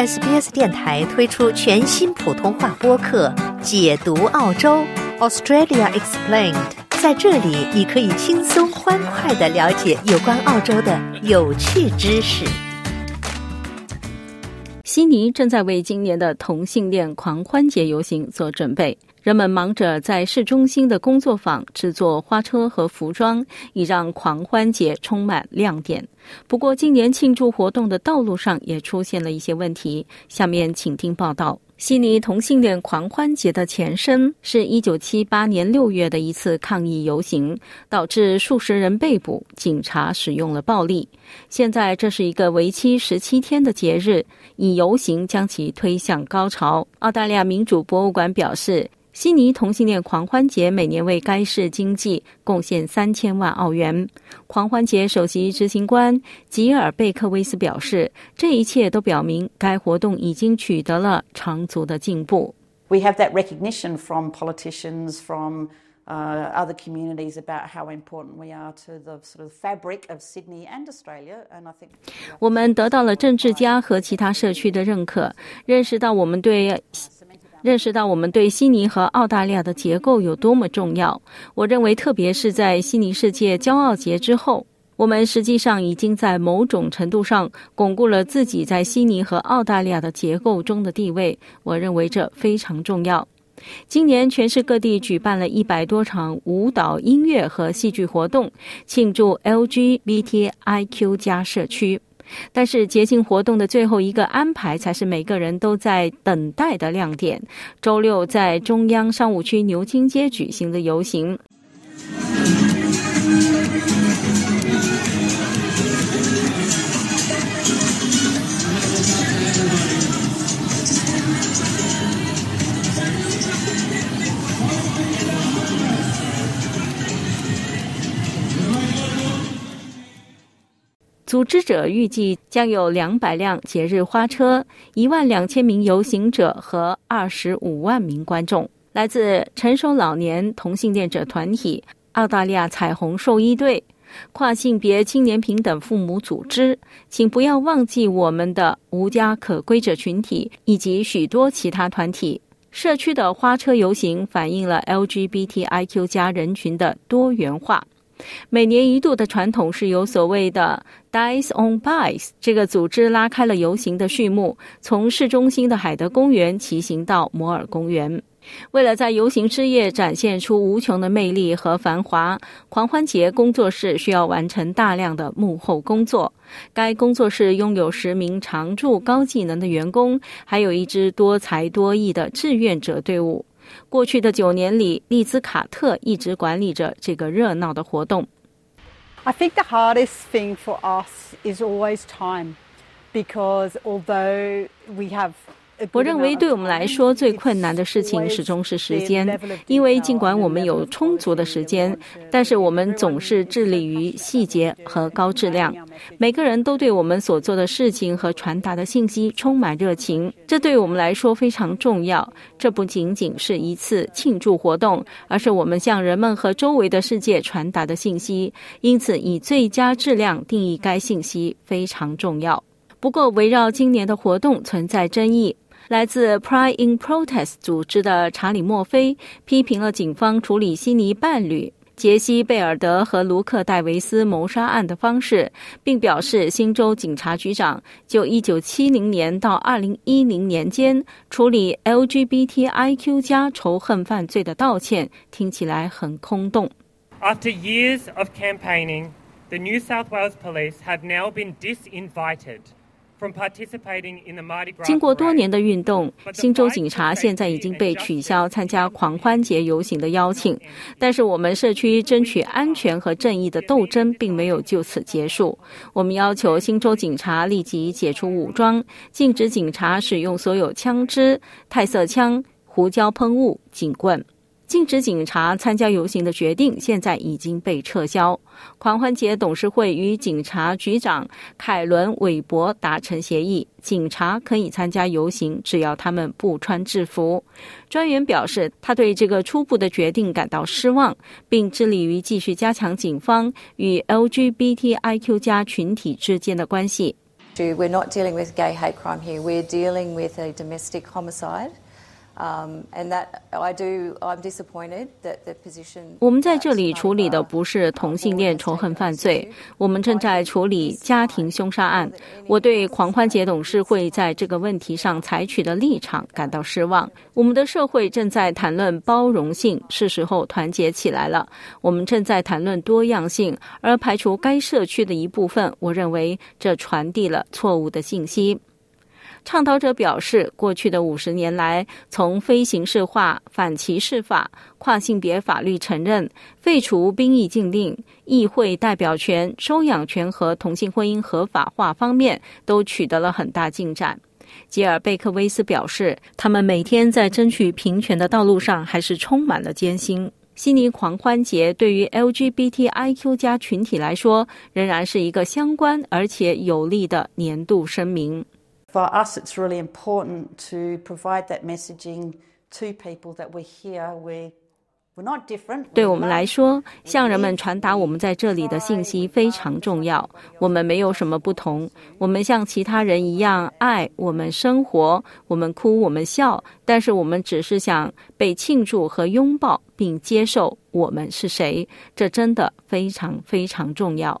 SBS 电台推出全新普通话播客《解读澳洲 Australia Explained》。在这里，你可以轻松欢快的了解有关澳洲的有趣知识。悉尼正在为今年的同性恋狂欢节游行做准备。人们忙着在市中心的工作坊制作花车和服装，以让狂欢节充满亮点。不过，今年庆祝活动的道路上也出现了一些问题。下面请听报道：悉尼同性恋狂欢节的前身是一九七八年六月的一次抗议游行，导致数十人被捕，警察使用了暴力。现在这是一个为期十七天的节日，以游行将其推向高潮。澳大利亚民主博物馆表示。悉尼同性恋狂欢节每年为该市经济贡献三千万澳元。狂欢节首席执行官吉尔贝克威斯表示：“这一切都表明该活动已经取得了长足的进步。” We have that recognition from politicians, from other communities about how important we are to the sort of fabric of Sydney and Australia. And I think 我们得到了政治家和其他社区的认可，认识到我们对。认识到我们对悉尼和澳大利亚的结构有多么重要。我认为，特别是在悉尼世界骄傲节之后，我们实际上已经在某种程度上巩固了自己在悉尼和澳大利亚的结构中的地位。我认为这非常重要。今年，全市各地举办了一百多场舞蹈、音乐和戏剧活动，庆祝 LGBTIQ 加社区。但是节庆活动的最后一个安排才是每个人都在等待的亮点。周六在中央商务区牛津街举行的游行。组织者预计将有两百辆节日花车、一万两千名游行者和二十五万名观众。来自成熟老年同性恋者团体、澳大利亚彩虹兽医队、跨性别青年平等父母组织，请不要忘记我们的无家可归者群体以及许多其他团体。社区的花车游行反映了 LGBTIQ 加人群的多元化。每年一度的传统是由所谓的 Dice on Bikes 这个组织拉开了游行的序幕，从市中心的海德公园骑行到摩尔公园。为了在游行之夜展现出无穷的魅力和繁华，狂欢节工作室需要完成大量的幕后工作。该工作室拥有十名常驻高技能的员工，还有一支多才多艺的志愿者队伍。过去的九年里，利兹·卡特一直管理着这个热闹的活动。I think the hardest thing for us is always time, because although we have 我认为，对我们来说最困难的事情始终是时间，因为尽管我们有充足的时间，但是我们总是致力于细节和高质量。每个人都对我们所做的事情和传达的信息充满热情，这对我们来说非常重要。这不仅仅是一次庆祝活动，而是我们向人们和周围的世界传达的信息。因此，以最佳质量定义该信息非常重要。不过，围绕今年的活动存在争议。来自 Pride in Protest 组织的查理·墨菲批评了警方处理悉尼伴侣杰西·贝尔德和卢克·戴维斯谋杀案的方式，并表示新州警察局长就1970年到2010年间处理 LGBTIQ 加仇恨犯罪的道歉听起来很空洞。After years of campaigning, the New South Wales Police have now been disinvited. 经过多年的运动，新州警察现在已经被取消参加狂欢节游行的邀请。但是，我们社区争取安全和正义的斗争并没有就此结束。我们要求新州警察立即解除武装，禁止警察使用所有枪支、泰瑟枪、胡椒喷雾、警棍。禁止警察参加游行的决定现在已经被撤销。狂欢节董事会与警察局长凯伦·韦伯达成协议，警察可以参加游行，只要他们不穿制服。专员表示，他对这个初步的决定感到失望，并致力于继续加强警方与 LGBTIQ 加群体之间的关系。We're not dealing with gay hate crime here. We're dealing with a domestic homicide. 我们在这里处理的不是同性恋仇恨犯罪，我们正在处理家庭凶杀案。我对狂欢节董事会在这个问题上采取的立场感到失望。我们的社会正在谈论包容性，是时候团结起来了。我们正在谈论多样性，而排除该社区的一部分，我认为这传递了错误的信息。倡导者表示，过去的五十年来，从非刑事化、反歧视法、跨性别法律承认、废除兵役禁令、议会代表权、收养权和同性婚姻合法化方面，都取得了很大进展。吉尔贝克威斯表示，他们每天在争取平权的道路上还是充满了艰辛。悉尼狂欢节对于 LGBTIQ 加群体来说，仍然是一个相关而且有力的年度声明。For us, it's really important to provide that messaging to people that we're here. We're 对我们来说，向人们传达我们在这里的信息非常重要。我们没有什么不同，我们像其他人一样爱我们生活，我们哭，我们笑，但是我们只是想被庆祝和拥抱，并接受我们是谁。这真的非常非常重要。